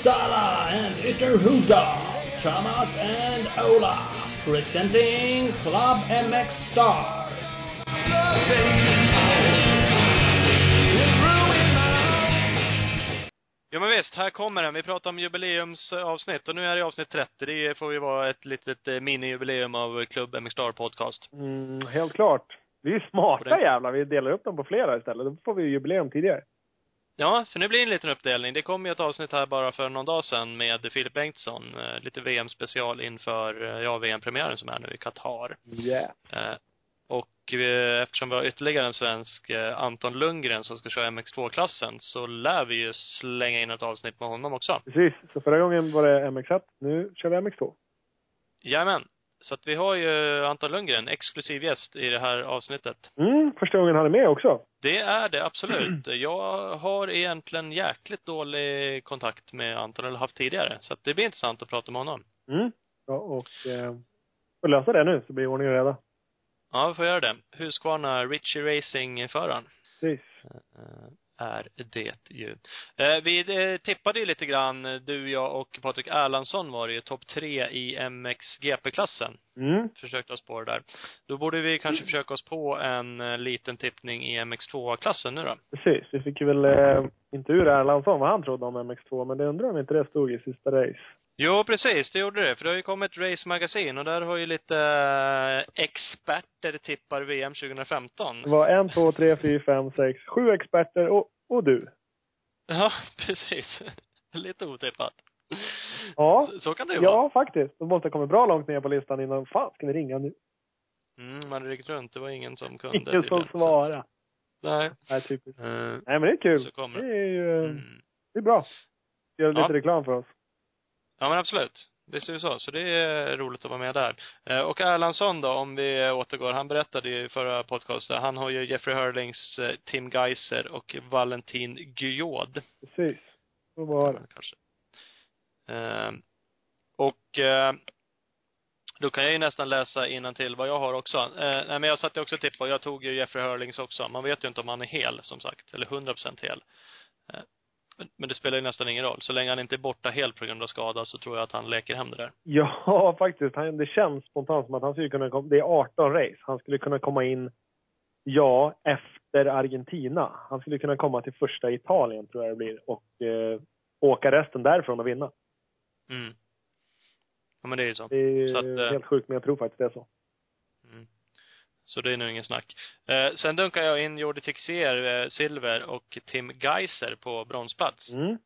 Uppsala and Ytterhuda, Thomas and Ola, presenting Club MX Star. Ja men visst, här kommer den. Vi pratar om jubileumsavsnitt och nu är det avsnitt 30. Det får ju vara ett litet eh, minijubileum av Club MX Star Podcast. Mm, helt klart. Vi är smarta jävlar. Vi delar upp dem på flera istället. Då får vi jubileum tidigare. Ja, för nu blir det en liten uppdelning. Det kom ju ett avsnitt här bara för någon dag sedan med Filip Bengtsson. eh, Lite VM-special inför, eh, ja, VM-premiären som är nu i Qatar. Yeah. Eh, Och eftersom vi har ytterligare en svensk, Anton Lundgren, som ska köra MX2-klassen, så lär vi ju slänga in ett avsnitt med honom också. Precis. Så förra gången var det MX1. Nu kör vi MX2. Jajamän. Så att vi har ju Anton Lundgren, exklusiv gäst i det här avsnittet. Mm, första gången han är med också. Det är det absolut. Jag har egentligen jäkligt dålig kontakt med Anton, eller haft tidigare. Så att det blir intressant att prata med honom. Mm. Ja, och eh, får lösa det nu så blir ordning och reda. Ja, vi får göra det. Husqvarna Richie Racing-föraren. Precis. eh, är det ju. Eh, Vi eh, tippade ju lite grann, du, jag och Patrik Erlandsson var det ju topp tre i MX-GP-klassen. Mm. Försökte oss på det där. Då borde vi kanske försöka oss på en eh, liten tippning i MX2-klassen nu då. Precis. Vi fick väl eh, inte ur Erlandsson vad han trodde om MX2, men det undrar om inte det stod i sista race. Jo, precis, det gjorde det. För det har ju kommit Race Magazine och där har ju lite eh, experter tippar VM 2015. Det var en, två, tre, fyra, fem, sex, sju experter och, och du. Ja, precis. Lite otippat. Ja. Så, så kan det ju vara. Ja, faktiskt. De måste ha kommit bra långt ner på listan innan. Fan, ska vi ringa nu? Mm, man ringt runt. Det var ingen som kunde Ingen som svarar. Nej. Nej, typiskt. Eh, Nej, men det är kul. Så kommer det. Är ju, mm. det är bra. Gör lite Ja. reklam för oss. Ja, men absolut. Visst är det så. Så det är roligt att vara med där. Eh, Och Erlandsson då, om vi återgår. Han berättade ju i förra podcasten, han har ju Jeffrey Hurlings eh, Tim Geiser och Valentin Guillaude. Precis. Så var det. Kanske. Eh, Och eh, då kan jag ju nästan läsa till vad jag har också. Nej, men jag satte också tipp på, jag tog ju Jeffrey Hurlings också. Man vet ju inte om han är hel, som sagt. Eller 100% hel. Men, men det spelar ju nästan ingen roll. Så länge han inte är borta helt på grund av skada så tror jag att han leker hem det där. Ja, faktiskt. Han, det känns spontant som att han skulle kunna komma, det är 18 race. Han skulle kunna komma in, ja, efter Argentina. Han skulle kunna komma till första Italien, tror jag det blir, och eh, åka resten därifrån och vinna. Mm. Ja, men det är ju så. Det är Så att, eh, helt sjukt, men jag tror faktiskt det är så. Mm. Så det är nog ingen snack. Eh, sen dunkar jag in Jordi Tixier, eh, silver, och Tim Geiser på bronsplats. Mm.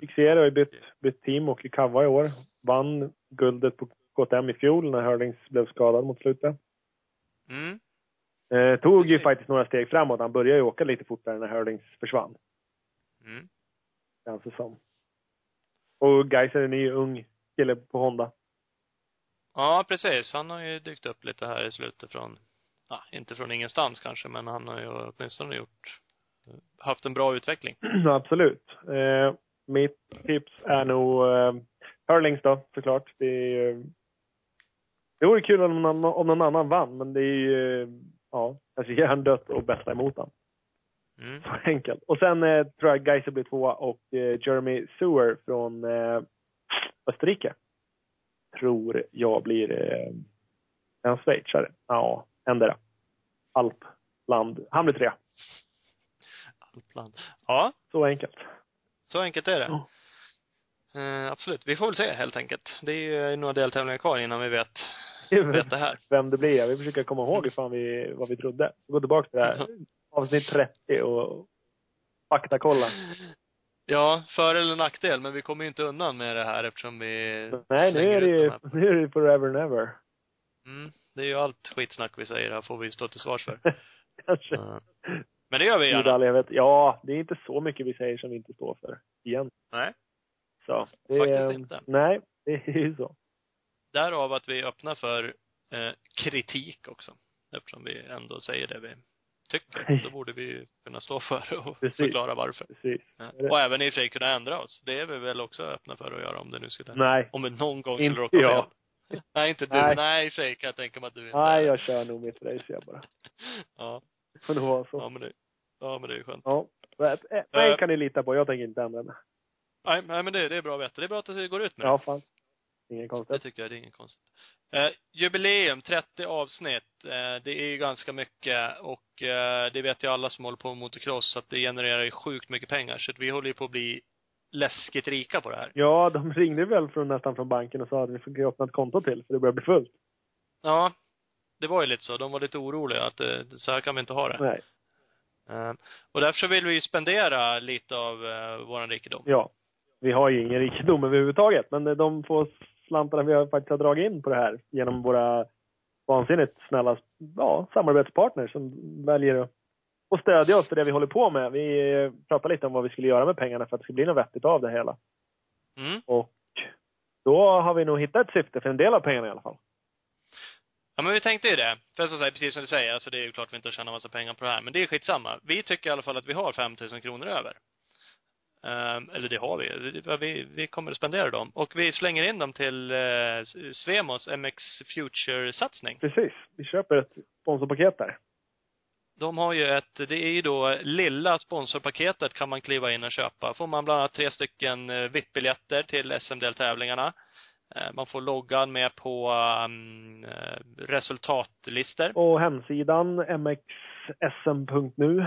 Fixera har ju bytt, bytt team och Kava i år. Vann guldet på KTM i fjol när Hurlings blev skadad mot slutet. Mm. Eh, tog ju Precis. faktiskt några steg framåt. Han började ju åka lite fortare när Hurlings försvann. Mm. Känns det som. Och Geiser är en ny ung kille på Honda. Ja, precis. Han har ju dykt upp lite här i slutet från, ja, inte från ingenstans kanske, men han har ju åtminstone gjort, haft en bra utveckling. Absolut. Eh, mitt tips är nog eh, Hurlings då, såklart. Det är ju... Det vore kul om någon, om någon annan vann, men det är ju, ja, kanske hjärndött och bästa emot han. Mm. Så enkelt. Och sen eh, tror jag Geiser blir tvåa och eh, Jeremy Sewer från eh, Österrike. Tror jag blir eh, en schweizare. Ja, ändra. Alpland. Han blir trea. Alpland. Ja, Så enkelt. så enkelt är det. Ja. Eh, absolut. Vi får väl se helt enkelt. Det är ju några deltävlingar kvar innan vi vet, vet det här. Vem det blir. Jag vill försöka komma ihåg hur fan vi, vad vi trodde. Gå tillbaka till det här avsnitt 30 och faktakolla. Ja, för eller nackdel, men vi kommer ju inte undan med det här eftersom vi Nej, nu är det ju, nu är det forever and ever. Mm, det är ju allt skitsnack vi säger här får vi stå till svars för. Kanske. Ja. Men det gör vi gärna. Ja, det är inte så mycket vi säger som vi inte står för. Igen. Nej. Så. Det, Faktiskt inte. Nej, det är ju så. Därav att vi öppnar för eh, kritik också. Eftersom vi ändå säger det vi tycker. Då borde vi kunna stå för det och Precis. förklara varför. Precis. Ja. Och även i och för sig kunna ändra oss. Det är vi väl också öppna för att göra om det nu skulle, Nej. om vi någon gång skulle råka fel. Nej, inte du. Nej. Nej. i och för sig kan jag tänka mig att du inte Nej, är. jag kör nog mitt race jag bara. Ja. Det får nog vara Ja, så. men det, ja, men det är ju skönt. Ja. Mig kan ni lita på. Jag tänker inte ändra mig. Nej, nej men det, det är bra att veta. Det är bra att det går ut med Ja, det. fan. Inget Det konstigt. tycker jag, det är inget konstigt. Eh, jubileum, 30 avsnitt. Eh, det är ju ganska mycket och eh, det vet ju alla som håller på med motocross att det genererar ju sjukt mycket pengar. Så att vi håller ju på att bli läskigt rika på det här. Ja, de ringde väl från, nästan från banken och sa att vi fick öppna ett konto till, för det börjar bli fullt. Ja, det var ju lite så. De var lite oroliga att eh, så här kan vi inte ha det. Nej. Eh, och därför så vill vi ju spendera lite av eh, våran rikedom. Ja. Vi har ju ingen rikedom överhuvudtaget, men de få slantarna vi faktiskt har dragit in på det här genom våra vansinnigt snälla ja, samarbetspartners som väljer att, stödja oss för det vi håller på med. Vi pratade lite om vad vi skulle göra med pengarna för att det ska bli något vettigt av det hela. Mm. Och då har vi nog hittat ett syfte för en del av pengarna i alla fall. Ja men vi tänkte ju det. För som sagt, precis som du säger, alltså det är ju klart vi inte tjänar massa pengar på det här. Men det är skitsamma. Vi tycker i alla fall att vi har 5000 kronor över. Ehm, eller det har vi. Vi- vi. Kommer att spendera dem. Och vi slänger in dem till eh, Svemos MX Future-satsning. Precis. Vi köper ett sponsorpaket där. De har ju ett, det är ju då lilla sponsorpaketet kan man kliva in och köpa. Får man bland annat tre stycken eh, VIP-biljetter till SM-deltävlingarna. Eh, Man får loggan med på um, resultatlistor. Och hemsidan mxsm.nu.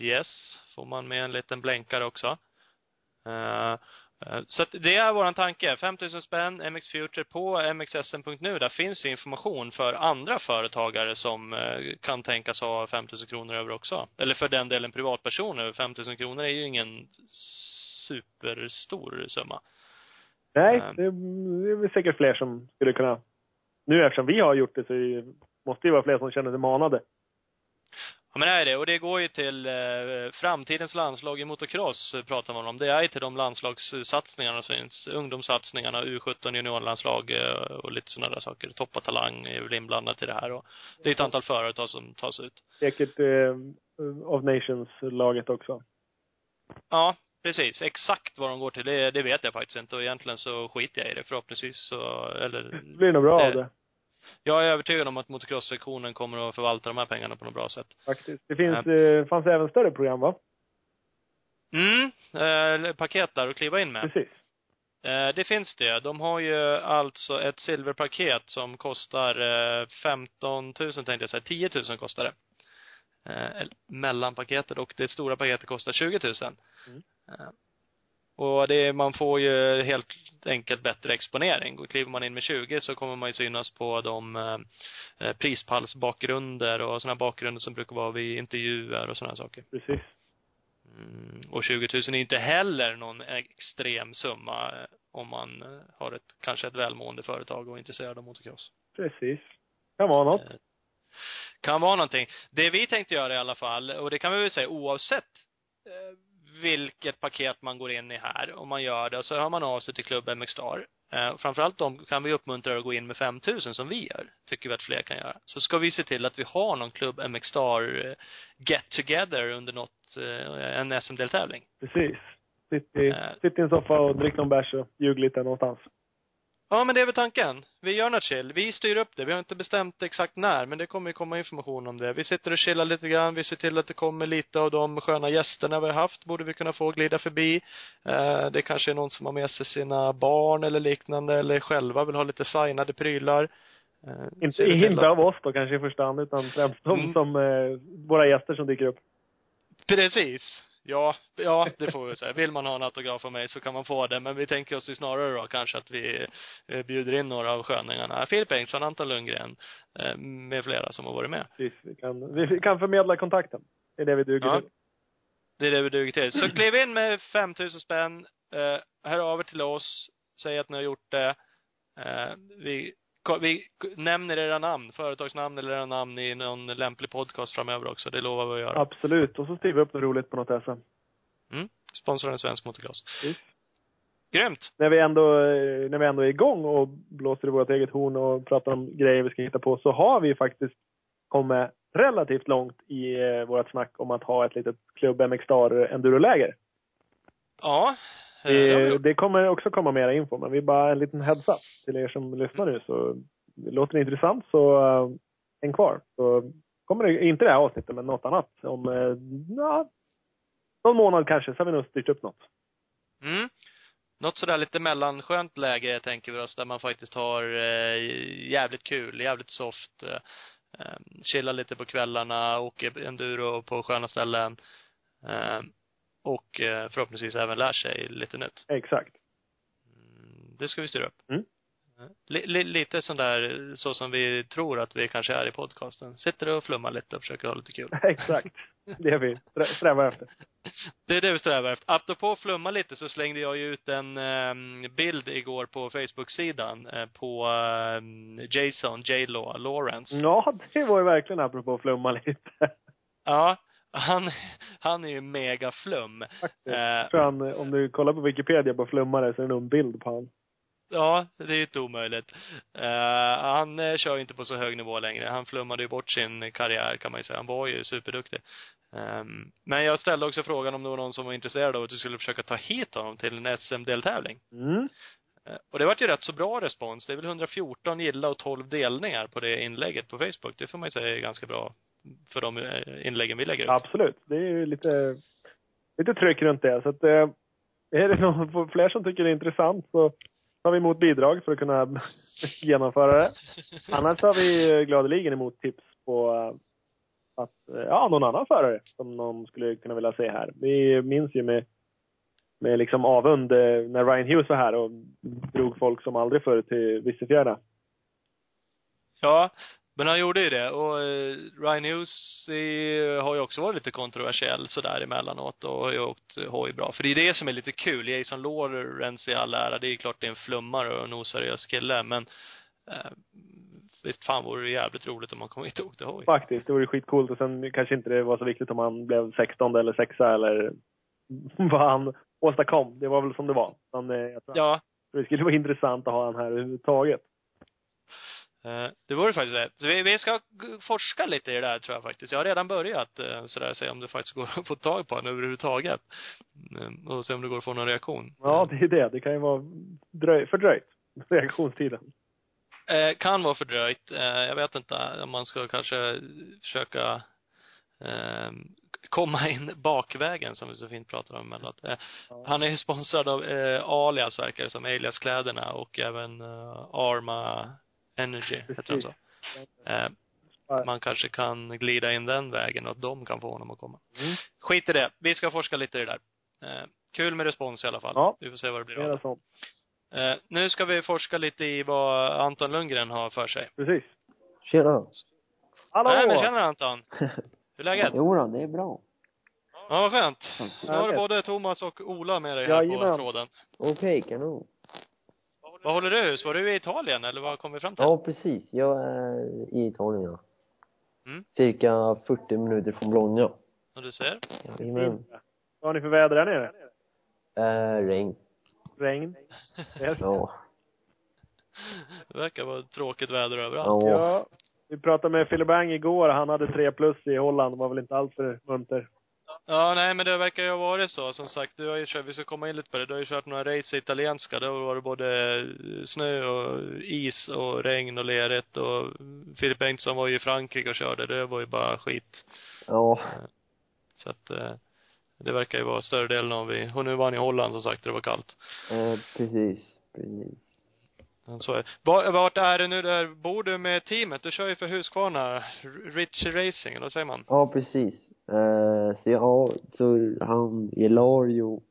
Yes, får man med en liten blänkare också. Eh, eh, så att det är våran tanke. 5000 spänn, MX Future på mxsm.nu. Där finns ju information för andra företagare som eh, kan tänkas ha 5000 kronor över också. Eller för den delen privatpersoner. 5000 kronor är ju ingen superstor summa. Nej, det det är säkert fler som skulle kunna... Nu eftersom vi har gjort det så är måste det ju vara fler som känner sig manade. Ja men det är det. Och det går ju till eh, framtidens landslag i motocross eh, pratar man om. Det är ju till de landslagssatsningarna som finns. Ungdomssatsningarna, U17 juniorlandslag eh, och lite sådana där saker. Toppa talang är väl inblandat i det här och det är ett antal företag som tas ut. Säkert eh, of Nations-laget också. Ja, precis. Exakt vad de går till, det, det vet jag faktiskt inte och egentligen så skiter jag i det förhoppningsvis så, eller Det blir nog bra Eh, av det, jag är övertygad om att motocross-sektionen kommer att förvalta de här pengarna på något bra sätt. faktiskt. Det finns, eh, fanns även större program, va? Mm, eh, paket där att kliva in med. Precis. Eh, det finns det. De har ju alltså ett silverpaket som kostar eh, 15 000 tänkte jag säga. 10 000 kostar det. Eh, mellanpaketet och det stora paketet kostar 20 000. Mm. Och det, man får ju helt enkelt bättre exponering. Och kliver man in med 20 så kommer man ju synas på de eh, prispallsbakgrunder och sådana bakgrunder som brukar vara vid intervjuer och sådana saker. Precis. Mm, och 20 000 är inte heller någon extrem summa eh, om man eh, har ett, kanske ett välmående företag och är intresserad av motocross. Precis. Kan vara något. Eh, Kan vara någonting. Det vi tänkte göra i alla fall, och det kan vi väl säga oavsett vilket paket man går in i här, om man gör det, så hör man av sig till Klubb MX Star. Eh, framförallt de kan vi uppmuntra att gå in med 5000 som vi gör, tycker vi att fler kan göra. Så ska vi se till att vi har någon Klubb MX Star eh, get together under något, eh, en SM-deltävling. Precis. Sitt i, Eh. sitt i en soffa och drick någon bärs och ljug lite någonstans. Ja, men det är väl tanken. Vi gör något chill. Vi styr upp det. Vi har inte bestämt exakt när, men det kommer ju komma information om det. Vi sitter och chillar lite grann. Vi ser till att det kommer lite av de sköna gästerna vi har haft. Borde vi kunna få glida förbi. Eh, det kanske är någon som har med sig sina barn eller liknande, eller själva vill ha lite signade prylar. Eh, Inte, inte av oss då kanske i första hand, utan främst de Mm. som, eh, våra gäster som dyker upp. Precis. Ja, ja, det får vi säga. Vill man ha en autograf av mig så kan man få det, men vi tänker oss ju snarare då kanske att vi bjuder in några av sköningarna. Filip Bengtsson, Anton Lundgren, eh, med flera som har varit med. Precis. Vi kan, vi kan förmedla kontakten. Det är det vi duger Ja. till. Det är det vi duger till. Så kliv in med 5000 spänn, eh, hör av er till oss, säg att ni har gjort det. Eh, vi, vi nämner era namn, företagsnamn eller era namn i någon lämplig podcast framöver också. Det lovar vi att göra. Absolut. Och så skriver vi upp något roligt på något SM. Mm. Sponsrar en svensk motocross. Grymt! När vi ändå, eh, när vi ändå är igång och blåser i vårt eget horn och pratar om grejer vi ska hitta på, så har vi faktiskt kommit relativt långt i eh, vårt snack om att ha ett litet Klubb MX Star enduroläger. Ja. Eh, det vi Det, det kommer också komma mera info, men vi bara en liten heads up till er som lyssnar nu. Så låter det intressant så uh, häng kvar. Så kommer det, inte det här avsnittet, men något annat om, uh, någon månad kanske, så har vi nog styrt upp något. Mm. Något sådär lite mellanskönt läge tänker vi oss, där man faktiskt har eh, jävligt kul, jävligt soft. Eh, eh, chillar lite på kvällarna, åker enduro på sköna ställen. Och eh, förhoppningsvis även lär sig lite nytt. Exakt. Mm, det ska vi styra upp. Mm. Li, li, lite sån där, så som vi tror att vi kanske är i podcasten. Sitter och flummar lite och försöker ha lite kul. Exakt. Det är vi strä- strävar efter. Det är det vi strävar efter. Apropå flumma lite så slängde jag ju ut en eh, bild igår på Facebook-sidan eh, på eh, Jason J-Law Lawrence. Ja, det var ju verkligen apropå att flumma lite. Ja, han, han är ju mega flum. Faktiskt. Eh, han, om du kollar på Wikipedia på flummare så är det nog en bild på han. Ja, det är ju inte omöjligt. Eh, han eh, kör ju inte på så hög nivå längre. Han flummade ju bort sin karriär kan man ju säga. Han var ju superduktig. Ehm, men jag ställde också frågan om det var någon som var intresserad av att du skulle försöka ta hit honom till en SM-deltävling. Mm. Eh, Och det vart ju rätt så bra respons. Det är väl 114 gilla och 12 delningar på det inlägget på Facebook. Det får man ju säga är ganska bra för de eh, inläggen vi lägger ut. Absolut. Det är ju lite, lite tryck runt det. Så att, eh, är det någon fler som tycker det är intressant så tar vi emot bidrag för att kunna genomföra det. Annars har vi gladeligen emot tips på eh, att, eh, ja, någon annan förare som någon skulle kunna vilja se här. Vi minns ju med, med liksom avund när Ryan Hughes var här och drog folk som aldrig förr till Vissefjärda. Ja, men han gjorde ju det. Och eh, Ryan Hughes har ju också varit lite kontroversiell sådär emellanåt och har ju åkt hoj bra. För det är det som är lite kul. Jason Lawrence i all ära, det är ju klart det är en flummare och en oseriös kille, men eh, visst fan vore det jävligt roligt om han kom hit och åkte hoj. Faktiskt, det vore skitcoolt. Och sen kanske inte det var så viktigt om han blev 16 eller 6 eller vad han åstadkom. Det var väl som det var. Men eh, jag tror Ja, det skulle vara intressant att ha han här överhuvudtaget. Eh, det vore faktiskt det. Så vi, vi ska forska lite i det där tror jag faktiskt. Jag har redan börjat eh, sådär se om det faktiskt går att få tag på honom överhuvudtaget. Eh, Och se om det går att få någon reaktion. Ja, det är det. Det kan ju vara dröj, fördröjt, reaktionstiden. Eh, kan vara fördröjt. Eh, jag vet inte om man ska kanske försöka eh, komma in bakvägen som vi så fint pratar om emellanåt. Eh, han är ju sponsrad av eh, Alias verkar som, Alias-kläderna och även eh, Arma Energy, heter de så. Eh, man kanske kan glida in den vägen och att de kan få honom att komma. Mm. Skit i det. Vi ska forska lite i det där. Eh, kul med respons i alla fall. Ja. Vi får se vad det blir av det. sånt. Eh, nu ska vi forska lite i vad Anton Lundgren har för sig. Precis. Tjena. Hallå! Nej, men känner Anton. Hur är läget? Jo då, det är bra. Ja, vad skönt. Nu har du både Thomas och Ola med dig här på tråden. Okej, kanon. Vad håller du hus? Var du i Italien eller vad kom vi fram till? Ja, precis. Jag är i Italien, ja. Mm. Cirka 40 minuter från Bologna. Och du ser. Jajamän. Vad har ni för väder där nere? Äh, regn. Regn? Ja. Det verkar vara tråkigt väder överallt. Ja. ja. Vi pratade med Philip Bang igår. Han hade tre plus i Holland. Var väl inte alltför munter. Ja, nej men det verkar ju ha varit så. Som sagt, du har ju kört, vi ska komma in lite på det. Du har ju kört några race i italienska. Det har varit både snö och is och regn och lerigt och Filip Bengtsson var ju i Frankrike och körde. Det var ju bara skit. Ja. Så att, eh, det verkar ju vara större delen av vi, och nu var han i Holland som sagt, det var kallt. Eh, precis. Precis. Så är det. Var- Vart är det nu där, bor du med teamet? Du kör ju för Husqvarna, Rich Racing, eller vad säger man? Ja, precis. Eh, så ja, så han, Elario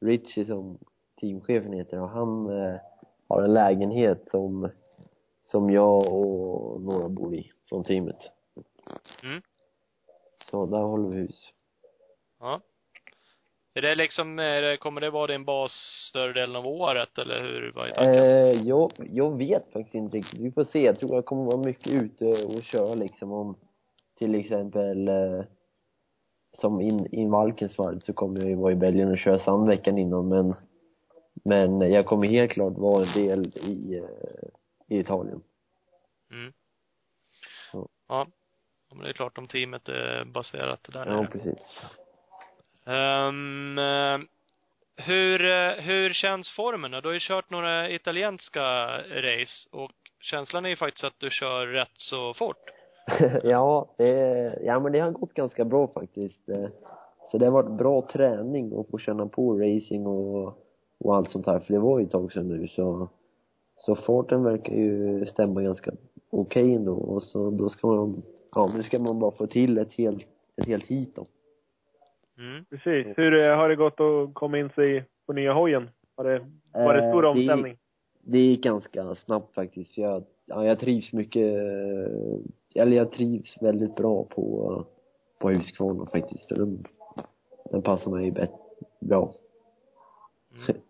Richie som teamchefen heter, och han eh, har en lägenhet som, som jag och några bor i, från teamet. Mm. Så där håller vi hus. Ja. Är det liksom, kommer det vara din bas större delen av året, eller hur, vad är tanken? Eh, jag, jag vet faktiskt inte riktigt. Vi får se. Jag tror jag kommer vara mycket ute och köra liksom om till exempel eh, som in, in Valkensvard så kommer jag ju vara i Belgien och köra sandveckan innan men men jag kommer helt klart vara en del i, eh, i Italien. Mm. Ja. Ja. Men det är klart om teamet är baserat där Ja, nere. precis. Eh, hur, eh, hur känns formen då? Du har ju kört några italienska race och känslan är ju faktiskt att du kör rätt så fort. ja, det, ja men det har gått ganska bra faktiskt. Eh, så det har varit bra träning att få känna på racing och, och allt sånt här, för det var ju ett tag sedan nu så så farten verkar ju stämma ganska okej okay ändå och så då ska man, ja nu ska man bara få till ett helt, ett helt hit då. Mm. Precis. Hur eh, har det gått att komma in sig på nya hojen? Har det, var det stor Eh, omställning? Det gick ganska snabbt faktiskt. Jag, ja, jag trivs mycket, eh, eller jag trivs väldigt bra på, på Husqvarna faktiskt. Den, den passar mig bättre, bra. Mm.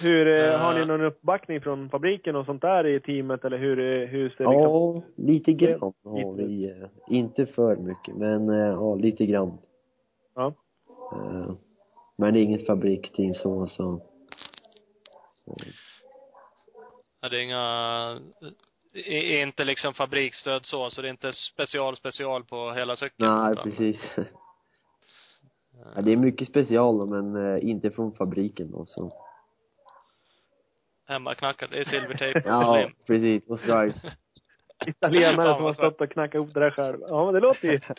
Hur, eh, Eh. har ni någon uppbackning från fabriken och sånt där i teamet eller hur, eh, hur ser liksom Ja, lite grann har vi. eh, Inte för mycket, men eh, ja, lite grann. Ja. Eh, Men det är inget fabriksteam så, så. så. Ja, det är inga, är inte liksom fabriksstöd så, så det är inte special special på hela cykeln. Nej, utan- precis. Ja, det är mycket special men eh, inte från fabriken då, så. Hemmaknackat, det är silvertejp Ja, lim. precis. Och stripes. italienare som har stått och knackat ihop det där själv? Ja, men det låter ju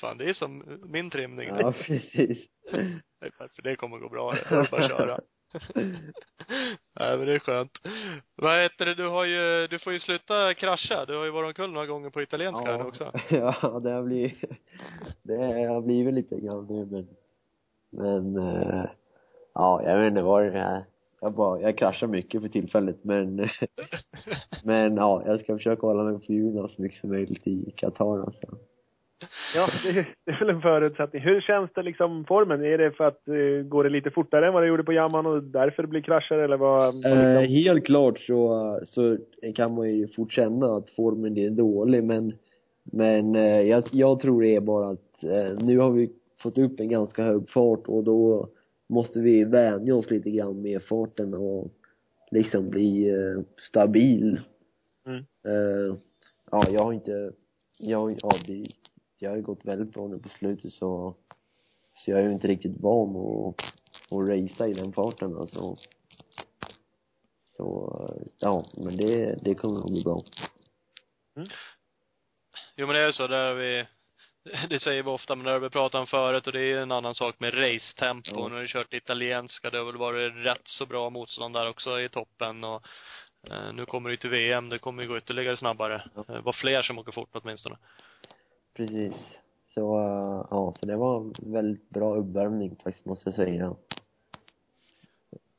Fan, det är som min trimning. Ja, precis. För det kommer gå bra. Det är bara att köra. Nej, men det är skönt. Vad heter det, du har ju, du får ju sluta krascha. Du har ju varit omkull några gånger på italienska nu också. ja, det har blivit, det har blivit lite grann nu men, men, eh, ja, jag vet inte vad det är. Jag bara, jag kraschar mycket för tillfället men, men ja, jag ska försöka hålla mig på hjulen så mycket som möjligt i Qatar alltså. Ja, det, är- det är väl en förutsättning. Hur känns det liksom formen? Är det för att eh, går det lite fortare än vad det gjorde på Jamman och därför det blir krascher eller vad? vad Eh, liksom? helt klart så, så kan man ju fort känna att formen är dålig men, men eh, jag, jag tror det är bara att eh, nu har vi fått upp en ganska hög fart och då måste vi vänja oss lite grann med farten och liksom bli eh, stabil. Mm. Eh, ja, jag har inte, jag, ja, det, jag har ju gått väldigt bra nu på slutet så, så jag är ju inte riktigt van att, att racea i den farten alltså. Så, ja, men det, det kommer nog bli bra. Jo men det är ju så, där har vi, det säger vi ofta, men det har vi pratat om förut och det är ju en annan sak med racetempo. Ja. Nu har du kört italienska, det har väl varit rätt så bra motstånd där också i toppen och eh, nu kommer det ju till VM, det kommer ju gå ytterligare snabbare. Ja. Eh, var fler som åker fort åtminstone. Precis. Så, eh, ja, så det var en väldigt bra uppvärmning faktiskt, måste jag säga.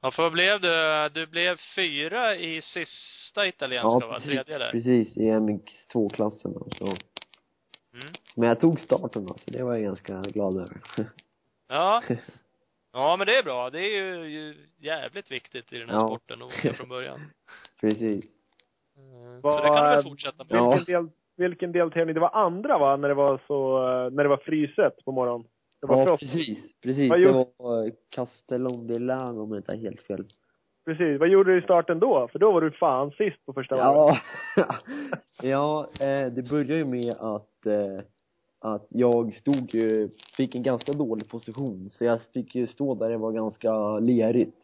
Ja, för vad blev du? Du blev fyra i sista italienska va? precis, Tredje där? precis, i MX2-klassen då, så. Mm. Men jag tog starten då, så det var jag ganska glad över. Ja. Ja, men det är bra. Det är ju, ju jävligt viktigt i den här Ja. sporten att åka från början. precis. Vad- Så det kan du väl fortsätta med? Ja. Vilken, del, vilken deltävling? Det var andra va? När det var så, eh, när det var fryset på morgonen? Det var Ja, frost. precis, precis. Vad Det gjorde- var eh, Castellon de Lago om jag inte har helt fel. Precis. Vad gjorde du i starten då? För då var du fan sist på första. Ja, ja eh, det började ju med att, eh, att jag stod ju, fick en ganska dålig position, så jag fick ju stå där det var ganska lerigt.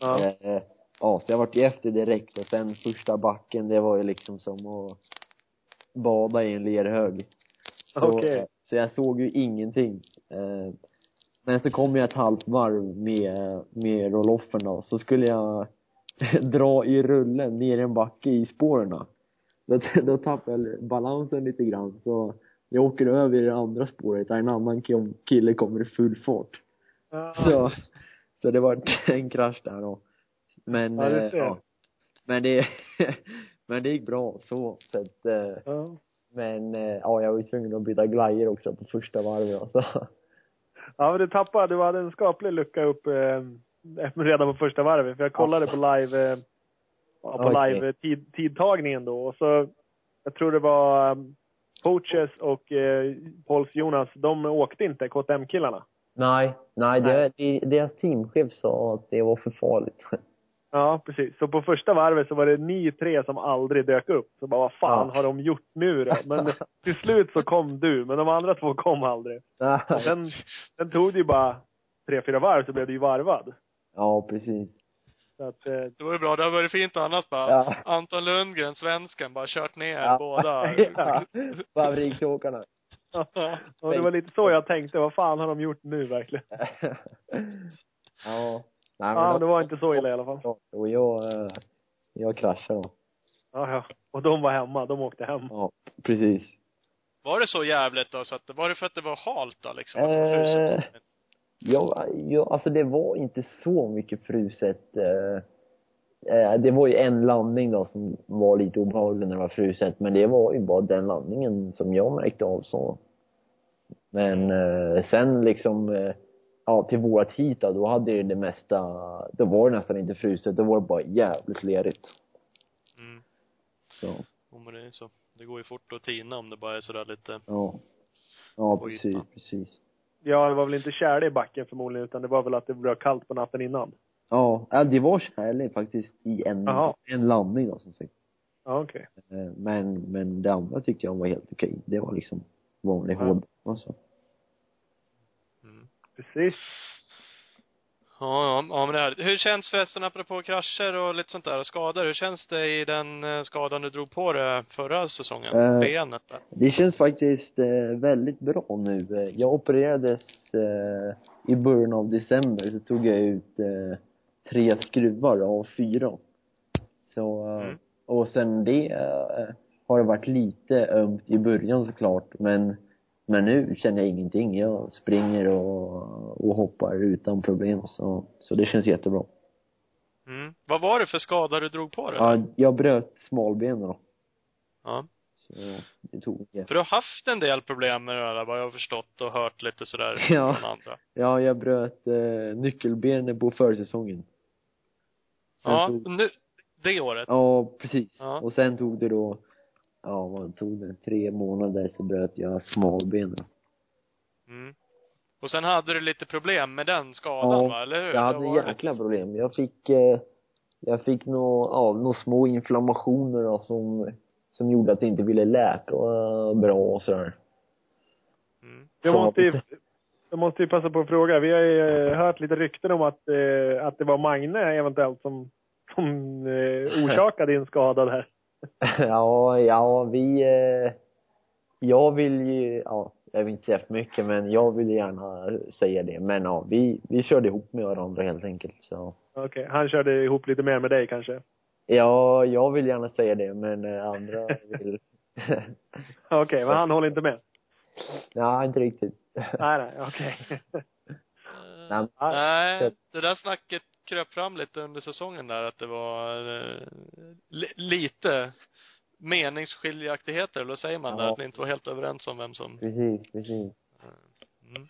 Ja. Eh, ja, så jag vart ju efter direkt och sen första backen, det var ju liksom som att bada i en lerhög. Så, Okej. så jag såg ju ingenting. Eh, men så kom jag ett halvt varv med, med roll-offen då, så skulle jag dra i rullen ner en backe i spåren. Då, då tappade jag balansen lite grann, så jag åker över i det andra spåret där en annan ki- kille kommer i full fart. Ja. Så, så det var en krasch där då. Men, Ja, det eh, ja. Men det, men det gick bra så, så att, eh, Ja. men eh, ja, jag var ju tvungen att byta glajjor också på första varvet alltså. Ja, men du tappade. Du hade en skaplig lucka upp eh, redan på första varvet. För jag kollade på live, eh, ja, på Okej. live tid, tidtagningen då. Och så, jag tror det var um, Coaches och eh, Pauls Jonas, de åkte inte, KTM-killarna. Nej, nej, det, det, deras teamchef sa att det var för farligt. Ja, precis. Så på första varvet så var det ni tre som aldrig dök upp. Så bara, vad fan Ja. har de gjort nu då? Men till slut så kom du, men de andra två kom aldrig. Och sen, sen tog det ju bara tre, fyra varv så blev du ju varvad. Ja, precis. Så att, eh, Det var ju bra. Det har varit fint annars bara. Ja. Anton Lundgren, svensken, bara kört ner Ja. båda. ja. Fabriksåkarna. och det var lite så jag tänkte. Vad fan har de gjort nu verkligen? ja. Nej, Ja, de- det var inte så illa i alla fall. Och jag, eh, jag kraschade då. Ja, ja. Och de var hemma. De åkte hem. Ja, precis. Var det så jävligt då? Så att, var det för att det var halt då liksom? Eh, fruset? Ja, ja, alltså det var inte så mycket fruset. Eh, eh, det var ju en landning då som var lite obehaglig när det var fruset, men det var ju bara den landningen som jag märkte av så. Men eh, sen liksom, eh, ja till vårat hit då, då hade ju det mesta, då var det nästan inte fruset, då var det bara jävligt lerigt. Mm. Så, Jo, men det är så. Det går ju fort att tina om det bara är sådär lite ja. Ja, precis, ytan. precis. Ja, det var väl inte tjäle i backen förmodligen, utan det var väl att det blev kallt på natten innan. Ja, ja, det var kärlek faktiskt i en, en landning då som sagt. Ja, okej. Eh, Men, men det andra tyckte jag var helt okej. Det var liksom vanlig Ja. hård, alltså. Precis. Ja, ja, ja men det här. Hur känns förresten apropå krascher och lite sånt där och skador? Hur känns det i den eh, skadan du drog på dig förra säsongen? Eh, Benet där. Det känns faktiskt eh, väldigt bra nu. Eh, Jag opererades eh, i början av december, så tog jag ut eh, tre skruvar av fyra. Så, eh, Mm. och sen det har det varit lite ömt i början såklart, men men nu känner jag ingenting. Jag springer och, och hoppar utan problem, så, så det känns jättebra. Mm. Vad var det för skada du drog på dig? Ja, jag bröt smalbenen då. ja. Så det tog jag. För du har haft en del problem med det där, vad jag har förstått och hört lite sådär Ja. från andra. Ja, jag bröt eh, nyckelbenet på försäsongen. Sen Ja, Tog, nu, det året? ja, precis. Ja. Och sen tog det då, ja vad tog det? Tre månader så bröt jag smalbenet. Mm. Och sen hade du lite problem med den skadan Ja, va, eller hur? Jag hade jäkla problem. Jag fick, eh, jag fick nå, ja, några små inflammationer då, som, som gjorde att det inte ville läka eh, bra och sådär. Mm. Jag måste ju, jag måste ju passa på att fråga. Vi har ju eh, hört lite rykten om att, eh, att det var Magne eventuellt som, som eh, orsakade din skada där. Ja, ja, vi, eh, jag vill ju, ja, jag vill inte säga för mycket men jag vill gärna säga det. Men ja, vi, vi körde ihop med varandra helt enkelt så. Okej, han körde ihop lite mer med dig kanske? Ja, jag vill gärna säga det men eh, andra vill Okej, men han håller inte med? Nej, inte riktigt. Nej, nej, okej. Nej, Ja, Nej, det där snacket kröp fram lite under säsongen där att det var eh, li, lite meningsskiljaktigheter, eller säger man där? Ja. Att ni inte var helt överens om vem som precis, precis. mm.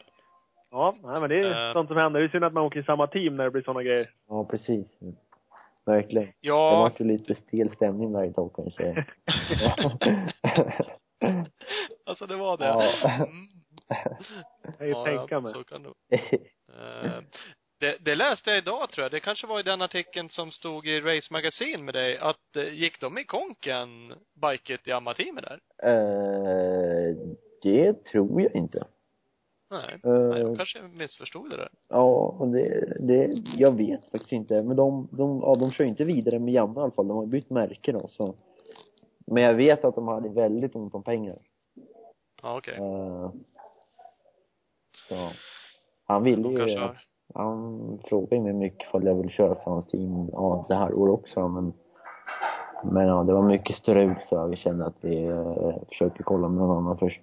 Ja, nej, men det är Eh. sånt som händer. Det är synd att man åker i samma team när det blir såna grejer. Ja, precis. Verkligen. Det Ja, vart ju lite stel stämning där ett tag kanske. alltså det var det. Ja. Mm. Jag kan ju Ja, tänka ja, mig. så kan det Eh, det, det läste jag idag tror jag. Det kanske var i den artikeln som stod i Race Magazine med dig, att eh, gick de i konken, biket i Amma-teamet där? Eh, det tror jag inte. Nej. Eh, jag kanske missförstod det där. Ja, och det, det, jag vet faktiskt inte. Men de, de, ja, de kör inte vidare med Janne i alla fall. De har bytt märke då, så. Men jag vet att de hade väldigt ont om pengar. Ja, okej. Eh, så. Han ville ju, har han frågade mig mycket ifall jag ville köra för hans team, ja, det här året också men men ja, det var mycket strul så vi kände att vi eh, försöker kolla med någon annan först.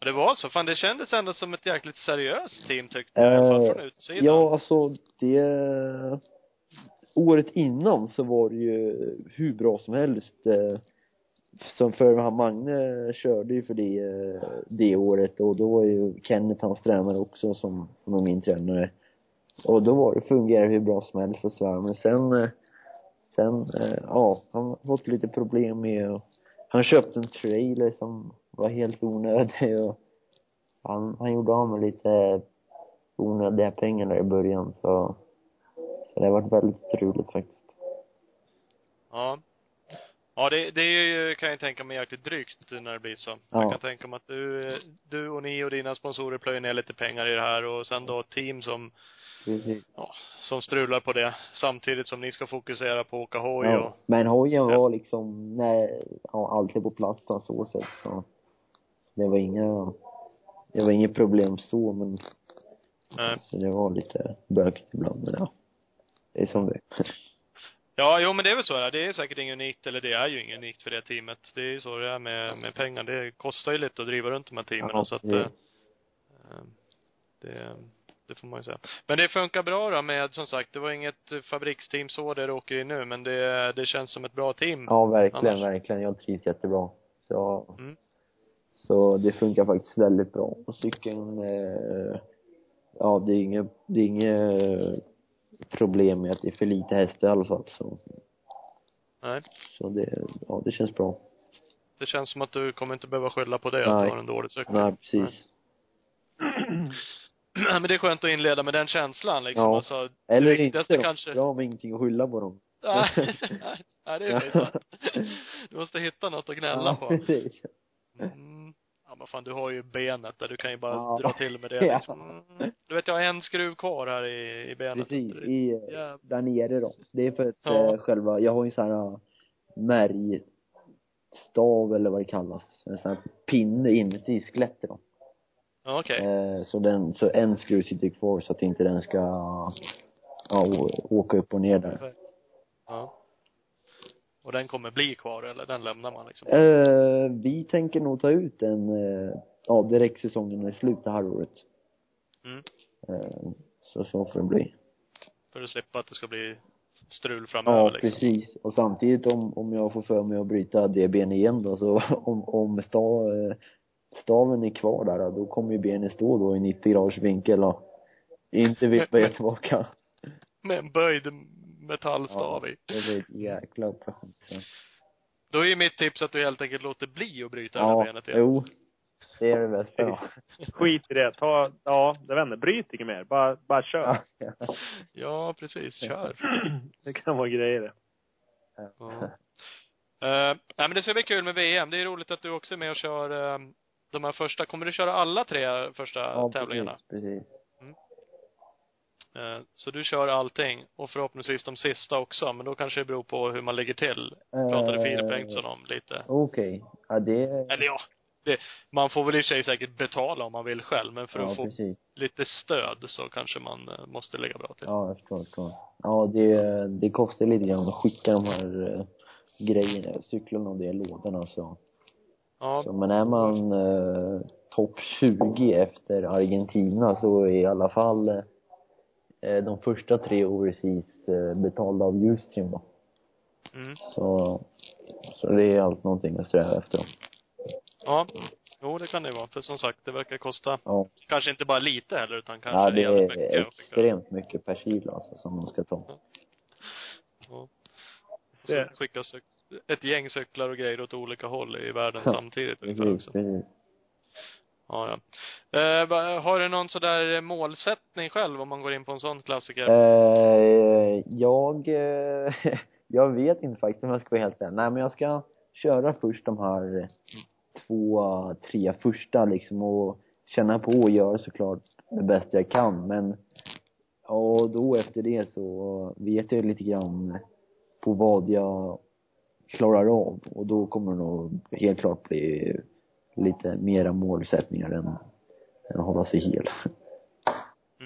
Ja, det var så. Fan, det kändes ändå som ett jäkligt seriöst team tyckte jag. I alla fall Eh, från utsidan. Ja, alltså det... Året innan så var det ju hur bra som helst. eh, som för Magne körde ju för det, det året och då var ju Kenneth hans tränare också som, som är min tränare. Och då var det, fungerade hur bra som helst och sådär. Men sen, sen, eh, ja, han har fått lite problem med och... han köpte en trailer som var helt onödig och han, han gjorde av med lite onödiga pengar där i början så, så det har varit väldigt struligt faktiskt. Ja. Ja, det, det är ju, kan jag tänka mig, jäkligt drygt när det blir så. Jag Ja. kan tänka mig att du, du och ni och dina sponsorer plöjer ner lite pengar i det här och sen då ett team som, Precis. ja, som strular på det. Samtidigt som ni ska fokusera på att åka hoj Ja. och, Men hojen Ja. var liksom, nej, ja, alltid på plats på så sätt så, det var inga, det var inget problem så men Nej. så det var lite bökigt ibland men ja. Det är som det. Ja, jo men det är väl så här. Det är säkert inget unikt, eller det är ju inget unikt för det teamet. Det är ju så det är med, med pengar. Det kostar ju lite att driva runt de här teamen Ja, så att det- eh, eh, det, det får man ju säga. Men det funkar bra då med, som sagt, det var inget fabriksteam så där du åker i nu, men det, det känns som ett bra team. Ja, verkligen, Annars- verkligen. Jag trivs jättebra. Så, Mm. så det funkar faktiskt väldigt bra. Och cykeln, eh, ja det är inget, det är inget problem med att det är för lite hästar i alla fall. Så, Nej. så det, ja det känns bra. Det känns som att du kommer inte behöva skylla på det, att Nej. du har en dålig cykel. Nej, precis. men det är skönt att inleda med den känslan liksom. Ja. Alltså, Eller det inte viktigaste då. kanske Jag har ingenting att skylla på dem. Nej, nej, det är sant. Du måste hitta något att gnälla ja, på. precis. Mm. Ja men fan, du har ju benet där, du kan ju bara Ja. dra till med det liksom. Du vet, jag har en skruv kvar här i, i benet. Precis, i, Ja. där nere då. Det är för att Ja. eh, själva, jag har ju sån här märgstav eller vad det kallas. En sån här pinne inuti skelettet då. Ja, okej. Eh, så den, så en skruv sitter kvar så att inte den ska, ja, åka upp och ner där. Ja. Och den kommer bli kvar, eller den lämnar man liksom? Eh, vi tänker nog ta ut den, eh, ja direkt säsongen är slut det här året. Mm. Eh, så så får det bli. För att slippa att det ska bli strul framöver Ja, liksom. precis. Och samtidigt om, om jag får för mig att bryta det ben igen då, så om, om stav, eh, staven är kvar där, då kommer ju benet stå då i 90 graders vinkel och inte vippa tillbaka. Med en böjd metallstav i. det blir ett jäkla operation. Så. Då är ju mitt tips att du helt enkelt låter bli att bryta Ja, benet igen. jo. Det är det bästa då. Skit i det. Ta, ja, jag vet inte. Bryt inget mer. Bara, bara kör. Ja. Ja, precis. Kör. Det kan vara grejer det. Ja. Uh, nej men det ska bli kul med VM. Det är roligt att du också är med och kör eh, de här första. Kommer du köra alla tre första Ja, tävlingarna? precis, precis. Eh, så du kör allting och förhoppningsvis de sista också, men då kanske det beror på hur man ligger till. Pratade Eh, Filip Bengtsson om lite. Okej. Ja, det Eller ja, det, man får väl i och för sig säkert betala om man vill själv, men för ja, att få precis. lite stöd så kanske man eh, måste lägga bra till. Ja, jag förstår, jag förstår. Ja, det, det kostar lite grann att skicka de här eh, grejerna, cyklarna och det i lådorna så. Ja, så men är man eh, topp 20 efter Argentina så i alla fall eh, de första tre overseas eh, betalda av Ustream då. mm. Så, så det är allt någonting att sträva efter då. ja. Jo, det kan det vara. För som sagt, det verkar kosta, Ja. kanske inte bara lite heller, utan kanske Ja, det är mycket. extremt mycket per kilo alltså som man ska ta. Ja. Det- Så skicka cyk- ett gäng cyklar och grejer åt olika håll i världen samtidigt ungefär Precis, också. precis. Ja, ja. Eh, har du någon sådär målsättning själv om man går in på en sån klassiker? Eh, jag, eh, jag vet inte faktiskt om jag ska vara helt ärlig. Nej men jag ska köra först de här två, tre första liksom och känna på och göra såklart det bästa jag kan men och då efter det så vet jag lite grann på vad jag klarar av och då kommer det nog helt klart bli lite mera målsättningar än, än att hålla sig hel.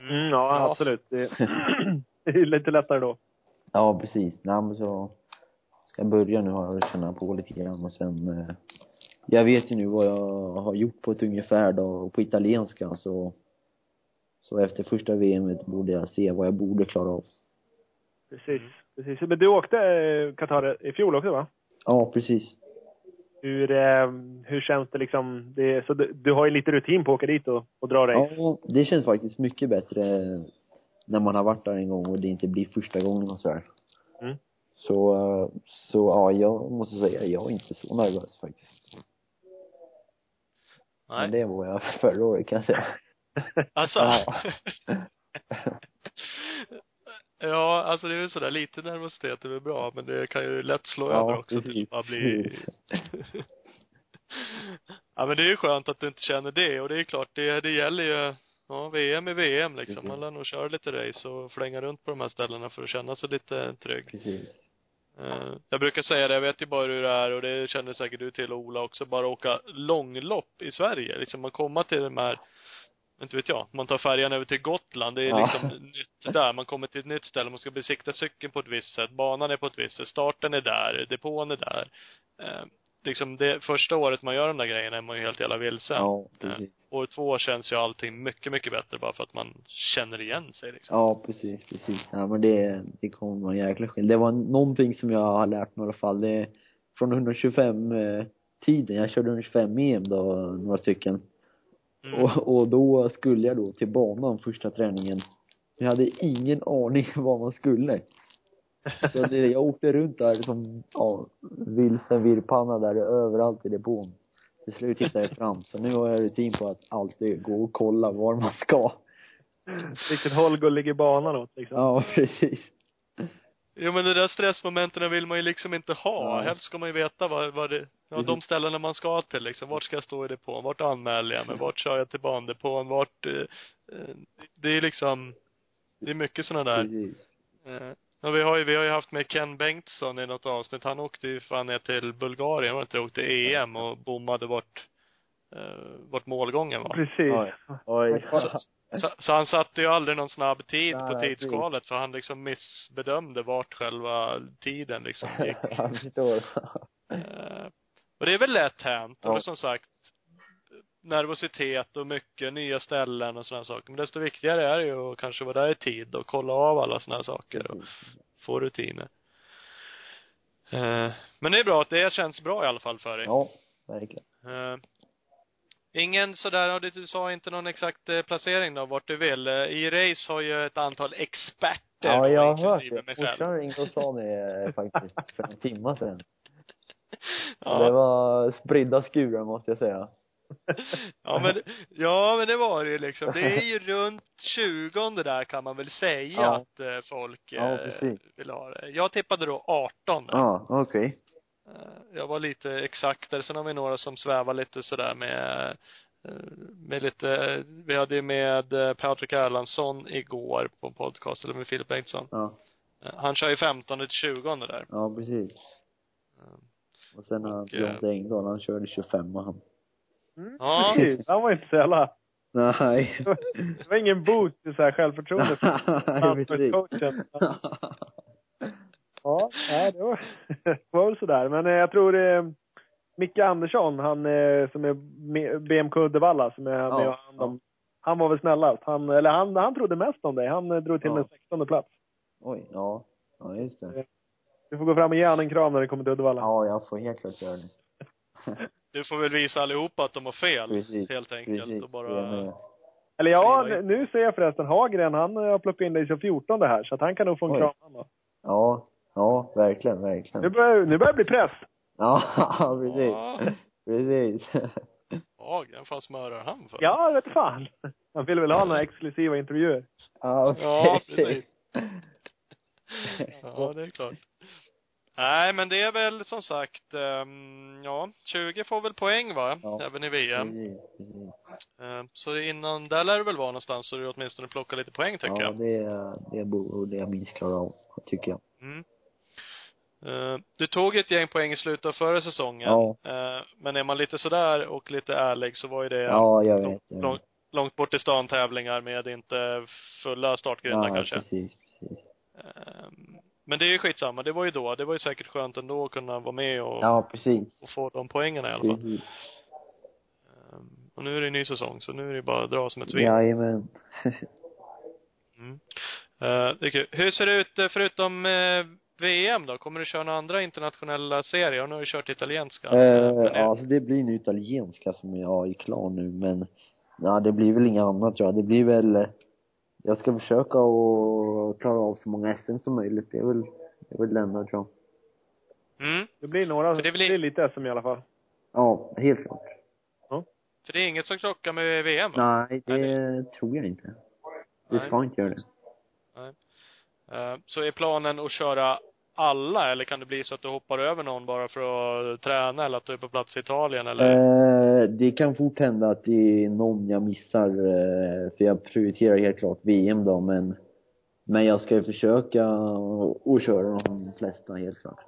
Mm, ja, absolut. Det, det är lite lättare då. Ja, precis. Nej, men så ska jag börja nu här och känna på lite grann och sen eh, jag vet ju nu vad jag har gjort på ett ungefär då, på italienska så så efter första VMet borde jag se vad jag borde klara av. Precis. Precis. Men du åkte eh, Qatar i fjol också va? Ja, precis. Hur, eh, hur känns det liksom? Det, så du, du har ju lite rutin på att åka dit och, och dra race. Ja, det känns faktiskt mycket bättre när man har varit där en gång och det inte blir första gången och sådär. Mm. Så, eh, så ja, jag måste säga, jag är inte så nervös faktiskt. Nej. Men det var jag förra året kan jag säga. Alltså. Ja. alltså det är ju sådär, lite nervositet är väl bra, men det kan ju lätt slå Ja, över också till att bli Ja men det är ju skönt att du inte känner det och det är klart, det, det gäller ju Ja, VM är VM liksom. Precis. Man lär nog köra lite race och flänga runt på de här ställena för att känna sig lite trygg. Precis. Eh, Jag brukar säga det, jag vet ju bara hur det är och det känner säkert du till Ola också, bara åka långlopp i Sverige. Liksom man komma till de här, inte vet jag, man tar färjan över till Gotland, det är Ja. liksom nytt där. Man kommer till ett nytt ställe, man ska besikta cykeln på ett visst sätt, banan är på ett visst sätt, starten är där, depån är där. Eh, liksom det första året man gör de där grejerna är man ju helt jävla vilse. Ja, precis. År två känns ju allting mycket, mycket bättre bara för att man känner igen sig liksom. Ja, precis, precis. Ja, men det, det kommer vara en jäkla skillnad. Det var någonting som jag har lärt mig i alla fall. Det från 125 eh, tiden. Jag körde 125 EM då, några stycken. Mm. Och, och då skulle jag då till banan första träningen. Jag hade ingen aning var man skulle. Så det, jag åkte runt där som, ja, vilsen virrpanna där överallt i depån. Till slut hittade jag fram. Så nu har jag rutin på att alltid gå och kolla var man ska. Vilket håll går ligger banan åt liksom. Ja, precis. Jo men de där stressmomenten vill man ju liksom inte ha. Nej. Helst ska man ju veta vad, vad det, ja, de ställena man ska till liksom. Vart ska jag stå i depån? Vart anmäler jag mig? Vart kör jag till bandepån? Vart, eh, eh, det är liksom, det är mycket sådana där. Precis. Eh, ja, vi har ju, vi har ju haft med Ken Bengtsson i något avsnitt. Han åkte ju fan ner till Bulgarien, var inte? Åkte EM och bommade vart, eh, vart målgången var. Precis. Oj. Oj. Så, så, så han satte ju aldrig någon snabb tid Nej, på nej, tidsskalet för han liksom missbedömde vart själva tiden liksom gick. Förstår. Eh, och det är väl lätt hänt. Ja. Och som sagt, nervositet och mycket nya ställen och sådana saker. Men desto viktigare är det ju att kanske vara där i tid och kolla av alla sådana saker och få rutiner. Eh, men det är bra att det känns bra i alla fall för dig. Ja, verkligen. Eh, ingen sådär, du sa inte någon exakt eh, placering då, vart du vill. Eh, I race har ju ett antal experter Ja, jag har hört det. Morsan ringde och sa det eh, faktiskt för en timme sedan. Ja. Det var spridda skurar måste jag säga. Ja men, ja men det var det ju liksom. Det är ju runt 20 där kan man väl säga Ja. att eh, folk Ja, eh, precis. vill ha det. Jag tippade då 18. Ja, okej. Eh, Jag var lite exaktare. Sen har vi några som svävar lite sådär med eh, med lite, vi hade ju med eh, Patrik Erlandsson igår på en podcast, eller med Filip Bengtsson. Ja. Eh, Han kör ju 15 till 20 där. Ja, precis. Och sen har Och, eh, Jonte Engdahl, han körde 25 och han. Mm. Ja. Precis. Han var inte så jävla, Nej. det var ingen boost i så här självförtroende för Nej, precis. Ja, det var, det var väl sådär. Men eh, jag tror eh, Micke Andersson, han eh, som är med- BMK Uddevalla, som är med Ja, och hand om, han var väl snällast. Han, eller han, han trodde mest om dig. Han eh, drog till Ja. med 16 plats. Oj, ja. Ja, just det. Du får gå fram och ge han en kram när du kommer till Uddevalla. Ja, jag får helt klart göra det. Du får väl visa allihopa att de har fel. Precis. Helt enkelt. Precis. Och bara. Eller ja, nu ser jag förresten Hagren, han har plockat in dig som 14 det här, så att han kan nog få en Oj. kram han då. Ja, ja, verkligen, Nu verkligen. börjar, nu börjar det bli press. Ja, precis. Ja. Precis. ja, vem fan smörar han för? Ja, vet fan. Han vill väl ha några exklusiva intervjuer. Ja, Ja, precis. Ja, det är klart. Nej, men det är väl som sagt, ehm, ja, 20 får väl poäng va? Ja. Även i VM. Precis, precis. Ehm, så innan, där lär det väl vara någonstans så du åtminstone plockar lite poäng tycker Ja, jag. det, det borde jag minst klara av, tycker jag. Mm. Du tog ett gäng poäng i slutet av förra säsongen. Ja. Ehm, men är man lite sådär och lite ärlig så var ju det Ja, jag vet. långt, Jag långt, vet. långt bort i stan tävlingar med inte fulla startgrindar Ja, kanske. precis, precis. Ehm, Men det är ju skitsamma. Det var ju då. Det var ju säkert skönt ändå att kunna vara med och, Ja, precis. och få de poängerna i alla fall. Precis. Ehm, Och nu är det en ny säsong, så nu är det bara att dra som ett svin. Jajamän. Mm. Eh, det är kul. Hur ser det ut eh, förutom eh, VM då? Kommer du köra några andra internationella serier? Nu har du kört italienska. Eh, Men ja, alltså det blir nu italienska som jag är klar nu, men ja, det blir väl inget annat tror jag. Det blir väl, jag ska försöka att klara av så många SM som möjligt. Det är väl, det är väl det enda tror jag. Mm. Det blir några, För det det blir- blir lite SM i alla fall. Ja, helt klart. För det är inget som krockar med VM va? Nej, det tror jag inte. Det ska inte göra det. Eh, Så är planen att köra alla, eller kan det bli så att du hoppar över någon bara för att träna, eller att du är på plats i Italien, eller? Eh, det kan fort hända att det är någon jag missar, eh, för jag prioriterar helt klart VM då, men Men jag ska ju försöka att köra de flesta helt klart.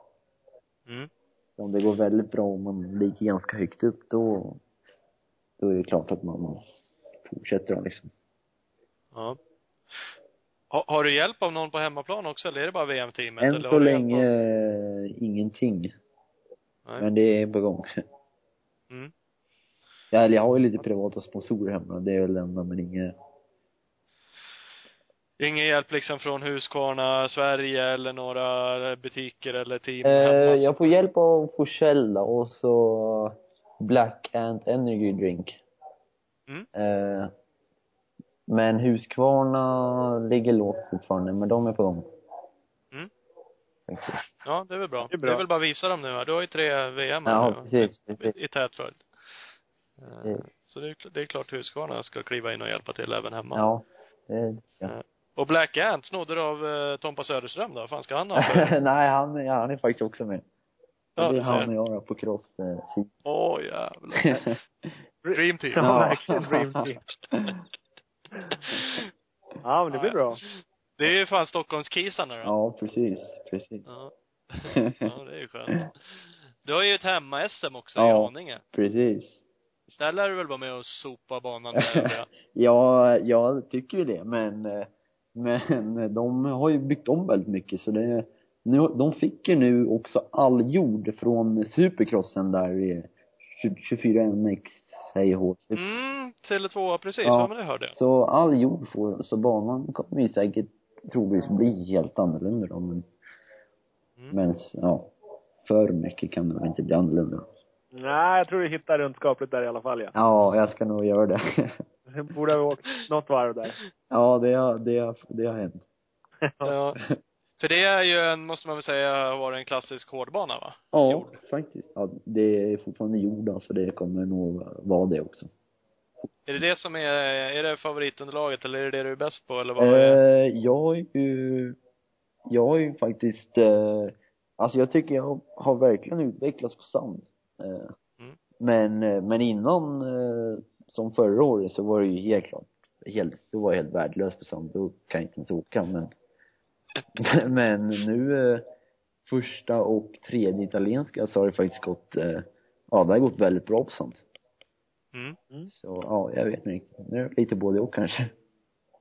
Mm. Så om det går väldigt bra och man ligger ganska högt upp då, då är det klart att man fortsätter då liksom. Ja. Ha, har du hjälp av någon på hemmaplan också, eller är det bara VM-teamet? Än så har länge eh, ingenting. Nej. Men det är på gång. Mm. Ja, eller jag har ju lite privata sponsorer hemma, det är väl det enda men inget Ingen hjälp liksom från Husqvarna Sverige eller några butiker eller team Eh, hemma? jag får hjälp av Forsell och så Black Ant Energy Drink. Mm. Eh, men Husqvarna ligger lågt fortfarande, men de är på gång. Mm. Ja, det är väl bra. Det är Det bra. är väl bara att visa dem nu här. Du har ju tre VM här Ja, nu, precis, i, precis. i tät följd. Eh. Så det är, det är klart Husqvarna ska kliva in och hjälpa till även hemma. Ja. Det, ja. Eh, Och Black Ant, snodde du av eh, Tompa Söderström då? Vad fan ska han ha? Nej, han, ja, han är faktiskt också med. Ja, det är han och jag på cross eh. Åh jävlar. Dream team. Ja, verkligen dream team. Ja, men det blir bra. Det är ju fan Stockholmskisarna då. ja, precis, precis. Ja. ja, det är ju skönt. Du har ju ett hemma-SM också i Ja. Haninge. Precis. Där lär du väl vara med och sopa banan med? Ja, jag tycker ju det, men, men de har ju byggt om väldigt mycket så det, nu, de fick ju nu också all jord från supercrossen där i 24 MX HH. Mm, Tele2, precis. Ja. Ja. men det hörde jag. Så all jord får, så banan kommer ju säkert troligtvis bli helt annorlunda då, men, Mm. men ja, för mycket kan det väl inte bli annorlunda. Nej, jag tror du hittar runt skapligt där i alla fall, ja. Ja, jag ska nog göra det. Borde ha åkt något varv där. ja, det har, det har, det har hänt. Ja. För det är ju en, måste man väl säga, varit en klassisk hårdbana va? Ja, Jord. faktiskt. Ja, det är fortfarande jord så det kommer nog vara det också. Är det det som är, är det favoritunderlaget eller är det det du är bäst på eller vad är det? Eh, jag har ju, jag har ju faktiskt, eh, alltså jag tycker jag har verkligen utvecklats på sand. Eh, Mm. Men, eh, men innan, eh, som förra året så var det ju helt klart, helt, då var jag helt värdelös på sand, då kan jag inte ens åka men men nu eh, första och tredje italienska så har det faktiskt gått, eh, ja det har gått väldigt bra på sand. Mm. Så ja, jag vet inte riktigt. Nu är det lite både och kanske.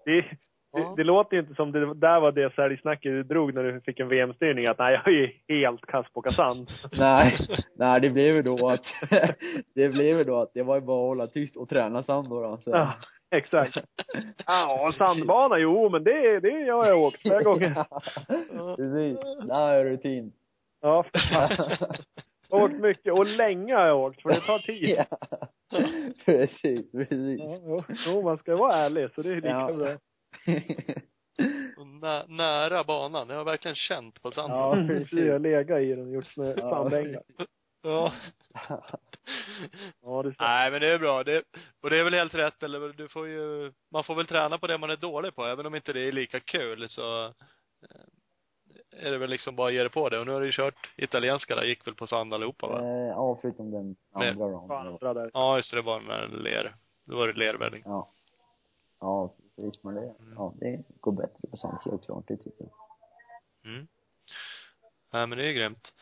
Det, Ja. det, det låter ju inte som det där var det säljsnacket du drog när du fick en VM-styrning, att nej, jag är ju helt kass på sand. Nej, nej det blev ju då att, det blev ju då att det var ju bara att hålla tyst och träna sand då, då så. Ja, exakt. Ja, sandbana, jo, men det, det har jag åkt flera gånger. Precis, där är rutin. Ja, för fan. åkt mycket, och länge har jag åkt, för det tar tid. Ja. Precis, precis. Ja, jo, jo, man ska vara ärlig, så det är lika Ja. bra. Nä, nära banan. Jag har verkligen känt på sanden. Ja, precis. Jag har legat i den och gjort Ja. sandängar. Ja. Ja, det är sant. Nej, men det är bra. Det, och det är väl helt rätt, eller du får ju, man får väl träna på det man är dålig på, även om inte det är lika kul så eh, är det väl liksom bara att ge det på det. Och nu har du ju kört italienska där, gick väl på sand allihopa va? Eh, ja, förutom den andra där. Ja, just det, det var med ler. Då var det lervälling. Ja. Ja, precis, men det, ja, det går bättre på sand helt klart, det tycker jag. Mm. Nej, men det är ju grymt.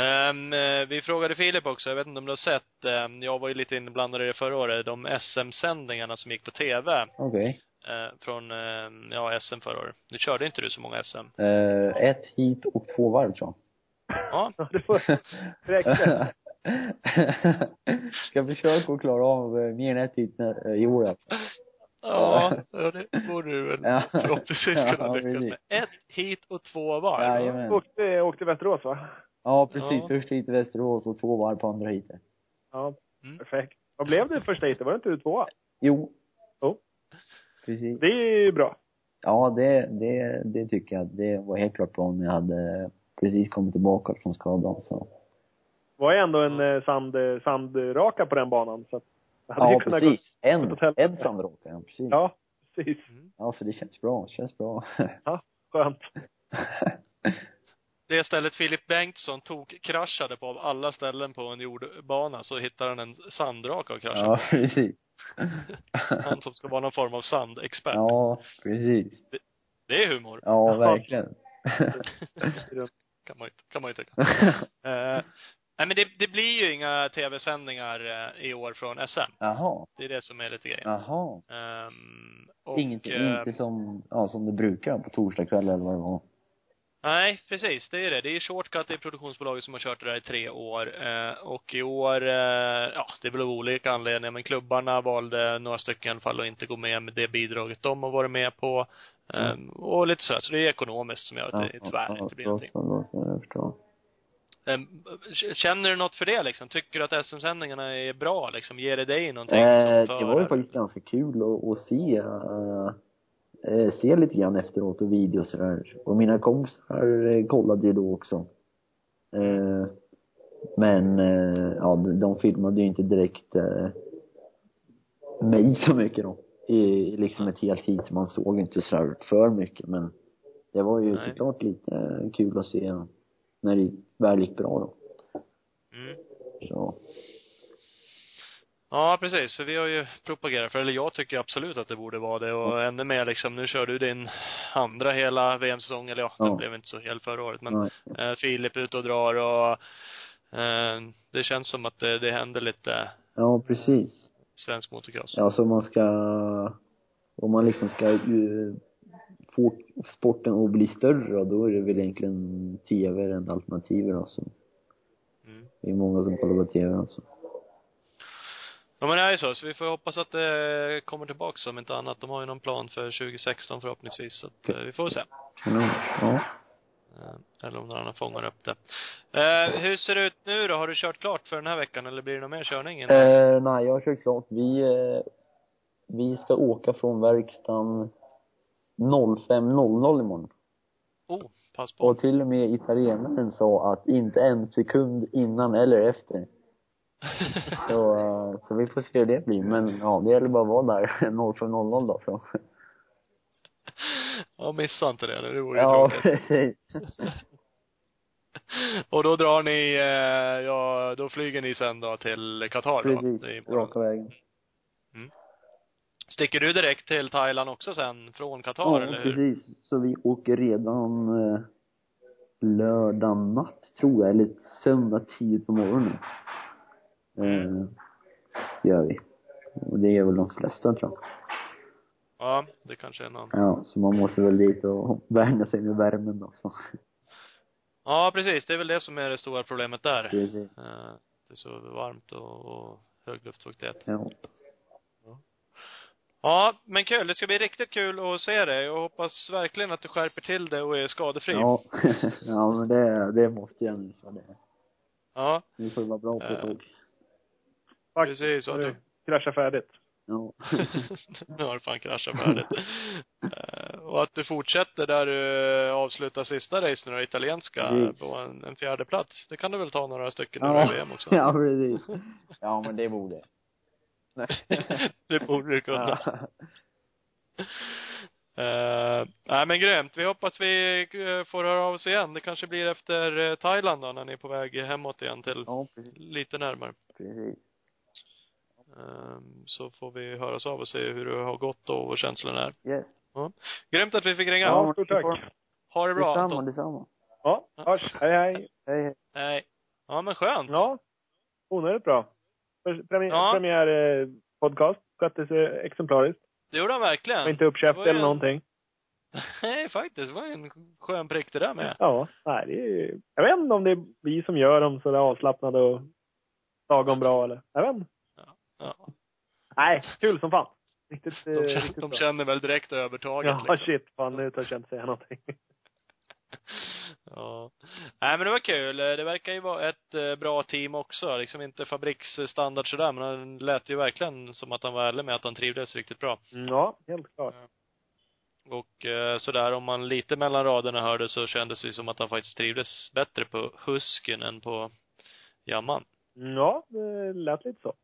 Eh, vi frågade Filip också, jag vet inte om du har sett, ehm, jag var ju lite inblandad i det förra året, de SM-sändningarna som gick på TV, Okej. eh, från, eh, ja, SM förra året. Nu körde inte du så många SM. Eh, ett hit och två varv tror Ja, Ja, det jag. Ska försöka att klara av mer än ett hit i år alltså. ja, ja det borde du väl Ja. förhoppningsvis kunna Ja, lyckas precis. med. Ett hit och två varv. Jajamän. Åkte, åkte Västerås, va? Ja, precis. Ja. Första hit i Västerås och två varv på andra hitet. Ja, Mm. perfekt. Vad blev det första heatet? Var det inte du tvåa? Jo. Jo. Precis. Det är ju bra. Ja, det, det, det tycker jag. Det var helt klart bra när jag hade precis kommit tillbaka från skadan så. Det var ju ändå en eh, sand, sandraka på den banan, så att det Ja, precis. gå En, en sandraka, ja precis. Ja, precis. Ja, så det känns bra. Känns bra. Skönt. Det stället Filip Bengtsson tog kraschade på av alla ställen på en jordbana så hittade han en sandraka och kraschade ja, på. precis. Han som ska vara någon form av sandexpert. Ja, precis. Det är humor. Ja, verkligen. kan man ju, kan man ju tycka. Eh, nej men det, det blir ju inga tv-sändningar eh, i år från SM. Jaha. Det är det som är lite grejen. Jaha. Ehm, och, Inget, eh, inte som, ja, som det brukar på torsdagskväll eller vad det var. Nej, precis. Det är det. Det är Shortcut, det är produktionsbolaget som har kört det där i tre år. Eh, och i år, eh, ja, det av olika anledningar, men klubbarna valde några stycken i alla fall att inte gå med med det bidraget de har varit med på. Eh, och lite så här. Så det är ekonomiskt som gör att det tyvärr inte blir någonting. så, då, så, jag förstår. Eh, känner du något för det liksom? Tycker du att SM-sändningarna är bra liksom? Ger det dig någonting Eh, det var ju faktiskt ganska kul att, att se, eh, eh, se lite grann efteråt och videos och sådär. Och mina kompisar eh, kollade ju då också. Eh, men, eh, ja, de, de filmade ju inte direkt eh, mig så mycket då. I liksom ett helt hit, man såg inte sådär för mycket men det var ju Nej. såklart lite eh, kul att se när det väl gick bra då. Mm. Så, Ja, precis. För vi har ju propagerat för, eller jag tycker absolut att det borde vara det och ännu mer liksom, nu kör du din andra hela VM-säsong, eller ja, Ja. blev inte så hel förra året, men nej. eh, Filip ut och drar och eh, det känns som att det, det händer lite Ja, precis. svensk motocross. Ja, så man ska, om man liksom ska ju få sporten att bli större då är det väl egentligen tv det enda alternativet alltså. Mm. Det är många som kollar på tv alltså. Ja men det är ju så, så vi får hoppas att det kommer tillbaks om inte annat. De har ju någon plan för 2016 förhoppningsvis, så att, eh, vi får se. Kanon. Ja. Eh, Eller om någon annan fångar upp det. Eh, hur ser det ut nu då? Har du kört klart för den här veckan eller blir det någon mer körning? innan? Eh, nej, jag har kört klart. Vi, eh, vi ska åka från verkstaden 05.00 imorgon. Oh, pass på. Och till och med italienaren sa att inte en sekund innan eller efter. Så, eh, så vi får se hur det blir. Men ja, det gäller bara att vara där 05.00 då så. ja, missa inte det. Det vore ju Ja, tråkigt. precis. Och då drar ni, eh, ja, då flyger ni sen då till Qatar då? Precis. Är imorgon. Raka vägen. Sticker du direkt till Thailand också sen, från Qatar Ja, eller hur? precis. Så vi åker redan eh, lördag natt, tror jag, eller söndag tidigt på morgonen. Eh, gör vi. Och det är väl de flesta, tror jag. Ja, det kanske är någon. Ja, så man måste väl dit och vänja sig med värmen då. Så. Ja, precis. Det är väl det som är det stora problemet där. Precis. Eh, Det är så varmt och, och hög luftfuktighet. Ja. Ja, men kul. Det ska bli riktigt kul att se dig och hoppas verkligen att du skärper till det och är skadefri. Ja, ja men det, det måste jag nu. Det. Ja, Vi får vara bra på ett Eh. tag. Tack. precis. Och att du, Krascha färdigt. Ja. nu har du fan kraschat färdigt. Eh, och att du fortsätter där du avslutar sista racen nu italienska, Precis. på en, en fjärde plats. Det kan du väl ta några stycken Ja. ja. i VM också? ja, precis. Ja, men det borde. Det borde du kunna. Ja. Uh, nej men grymt. Vi hoppas vi eh, får höra av oss igen. Det kanske blir efter eh, Thailand då, när ni är på väg hemåt igen till Ja, lite närmare. Precis. Ehm, så får vi höras av och se hur det har gått och vad känslorna är. Yes. Grymt att vi fick ringa. Ja, stort tack. Ha det bra Detsamma, Anton. detsamma. Ja, hörs. Hej, hej. Hej, hej. Nej. Ja men skönt. Ja, onödigt bra. Premiär, Ja. premiär eh, podcast. Skötte sig exemplariskt. Det gjorde han verkligen. Var inte uppkäft Det var ju eller en- någonting. Nej faktiskt. Det var en skön prick det där med. Ja, nej, det är, jag vet inte om det är vi som gör dem sådär avslappnade och lagom bra eller. Jag vet inte. Ja. Nej, kul som fan. Riktigt, eh, De, riktigt känner, de bra. känner väl direkt övertaget Ja, liksom. shit. Fan, nu törs jag inte säga någonting. Ja. Nej men det var kul. Det verkar ju vara ett eh, bra team också. Liksom inte fabriksstandard sådär, men han lät ju verkligen som att han var ärlig med att han trivdes riktigt bra. Mm, Ja, helt klart. Och eh, sådär, om man lite mellan raderna hörde så kändes det som att han faktiskt trivdes bättre på Husken än på Jamman. Mm, Ja, det lät lite så.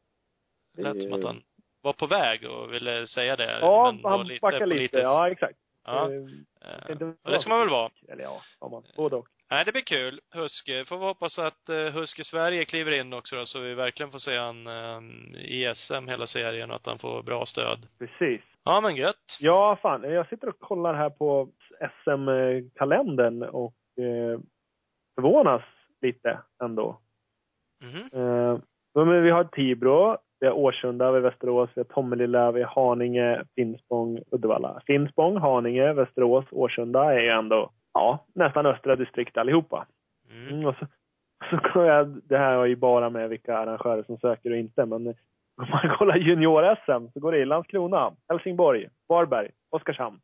Det lät som att han var på väg och ville säga det. Ja, men han backade lite. politiskt- Ja, exakt. Ja. Eh, eh, och det ska man väl vara. Eller ja, har man. Både och. Nej, det blir kul. Huske. Får vi hoppas att uh, Huske Sverige kliver in också då, så vi verkligen får se han eh, i SM hela serien och att han får bra stöd. Precis. Ja, men gött. Ja, fan. Jag sitter och kollar här på SM-kalendern och eh, förvånas lite ändå. Mhm. Eh, men vi har Tibro, vi har Årsunda, vi har Västerås, vi har Tomelilla, vi har Haninge, Finspång, Uddevalla. Finspång, Haninge, Västerås, Årsunda är ju ändå, ja, nästan östra distrikt allihopa. Mm. Mm, och så, så går jag, det här har ju bara med vilka arrangörer som söker och inte, men om man kollar junior-SM så går det i Landskrona, Helsingborg, Varberg, Oskarshamn.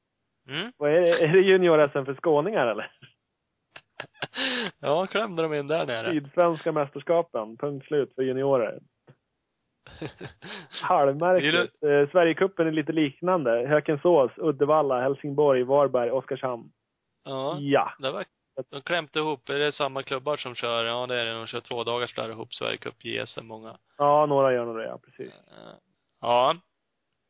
Mm. Vad är, det, är det junior-SM för skåningar eller? Ja, klämde de in där nere. Sydsvenska mästerskapen, punkt slut för juniorer. Halvmärkligt. Eh, Sverigecupen är lite liknande. Hökensås, Uddevalla, Helsingborg, Varberg, Oskarshamn. Ja. Ja. Det var, de klämde ihop, är det samma klubbar som kör? Ja, det är det. De kör två dagars där ihop, Sverigecup, JSM, många. Ja, några gör nog det, ja. Precis. Eh, Ja.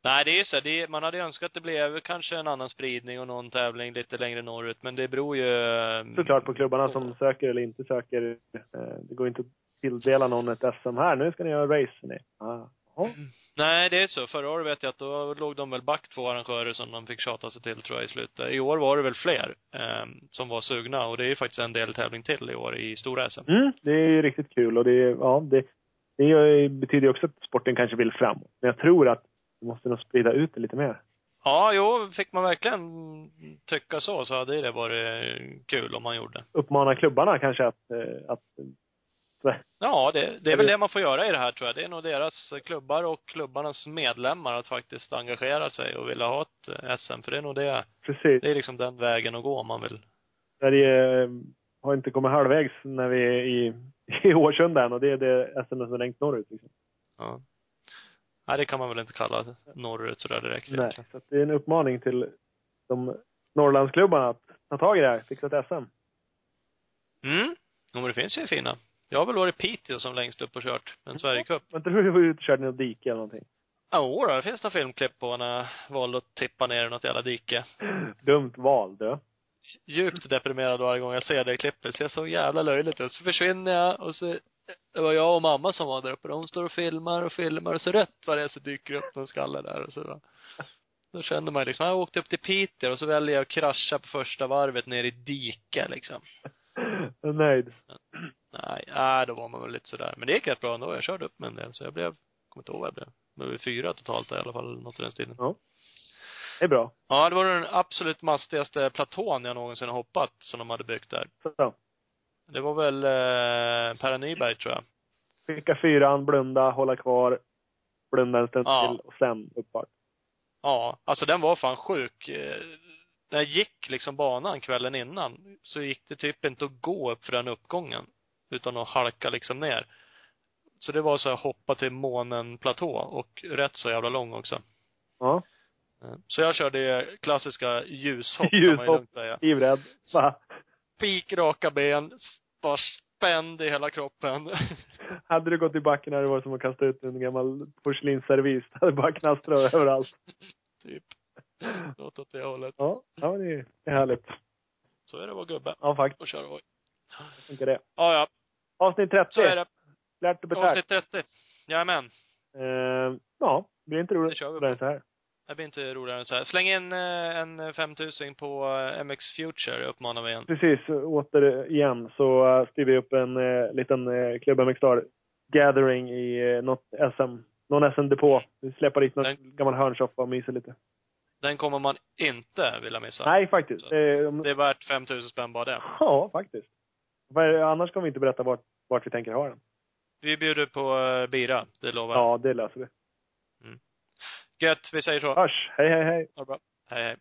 Nej, det är ju så. Det man hade önskat att det blev kanske en annan spridning och någon tävling lite längre norrut, men det beror ju... eh, Såklart på klubbarna som söker eller inte söker. Eh, Det går inte att tilldela någon ett SM här. Nu ska ni göra race. Nej. Ah. Nej, det är så. Förra året vet jag att då låg de väl back två arrangörer som de fick tjata sig till, tror jag, i slutet. I år var det väl fler eh, som var sugna och det är ju faktiskt en deltävling till i år i stora SM. Mm, det är ju riktigt kul och det, ja, det, det betyder ju också att sporten kanske vill framåt. Men jag tror att vi måste nog sprida ut det lite mer. Ja, jo, fick man verkligen tycka så, så hade det varit kul om man gjorde. Uppmana klubbarna kanske att, eh, att Ja, det, det är väl det man får göra i det här tror jag. Det är nog deras klubbar och klubbarnas medlemmar att faktiskt engagera sig och vilja ha ett eh, SM. För det är nog det, precis. det är liksom den vägen att gå om man vill. Sverige eh, har inte kommit halvvägs när vi är i, i Årsunda än och det är det SM som är längst norrut. Liksom. Ja. Nej, det kan man väl inte kalla norrut sådär direkt Nej, egentligen. så det är en uppmaning till de Norrlandsklubbarna att ta tag i det här, fixa ett SM. Mm. Jo, men det finns ju fina. Jag har väl varit i Piteå som längst upp och kört en Sverigecup. Men inte du var körde i något dike eller någonting? Ja, då, det finns några filmklipp på när jag valde att tippa ner i något jävla dike. Dumt val du. djupt deprimerad varje gång jag ser det klippet. Det ser så jävla löjligt ut. Så försvinner jag och så, det var jag och mamma som var där uppe. De står och filmar och filmar och så rätt vad det är så dyker upp någon skalle där och så. Då kände man liksom, jag åkte upp till Piteå och så väljer jag att krascha på första varvet ner i dike liksom. Nöjd. Nej, nej, då var man väl lite sådär. Men det gick rätt bra ändå. Jag körde upp med en del. Så jag blev, kommer inte ihåg vad jag blev. Men vi fyra totalt i alla fall, något i den stilen. Det är bra. Ja, det var den absolut mastigaste platån jag någonsin har hoppat som de hade byggt där. Så. Det var väl eh, Per Nyberg tror jag. Skicka fyran, blunda, hålla kvar, blunda en stund Ja. till och sen uppfart. Ja, alltså den var fan sjuk. När jag gick liksom banan kvällen innan så gick det typ inte att gå upp för den uppgången utan att halka liksom ner. Så det var så här hoppa till månen-platå och rätt så jävla lång också. Ja. Eh, Så jag körde klassiska ljushopp kan man ju Ljushopp. lugnt säga. Livrädd. Va? Spikraka ben, bara spänd i hela kroppen. Hade du gått i backen hade det varit som att kasta ut en gammal porslinsservis. Det hade bara knastrat överallt. typ. Något åt det hållet. Ja, ja det är det är härligt. Så är det vara gubbe Ja, faktiskt. och köra hoj. Funkar det. Ja, ja. Avsnitt 30. Så är det. Lärt och betärt. Avsnitt 30. Jajamän. Eh, ja, det blir inte Det roligt. kör vi Det på. så här. Det blir inte roligare än så här. Släng in eh, en 5000 på eh, MX Future, uppmanar vi igen. Precis, återigen så skriver vi upp en liten Klubb MX Star gathering i något SM, någon SM-depå. Vi släpper dit något Den- gammal hörnsoffa och myser lite. Den kommer man inte vilja missa. Nej, faktiskt. Det är värt 5000 spänn bara det. Ja, faktiskt. För annars kommer vi inte berätta vart, vart vi tänker ha den. Vi bjuder på eh, bira, det lovar jag. Ja, det löser vi. Gött, vi säger så. Hörs! Hej, hej, hej! Ha det bra. Hej, hej.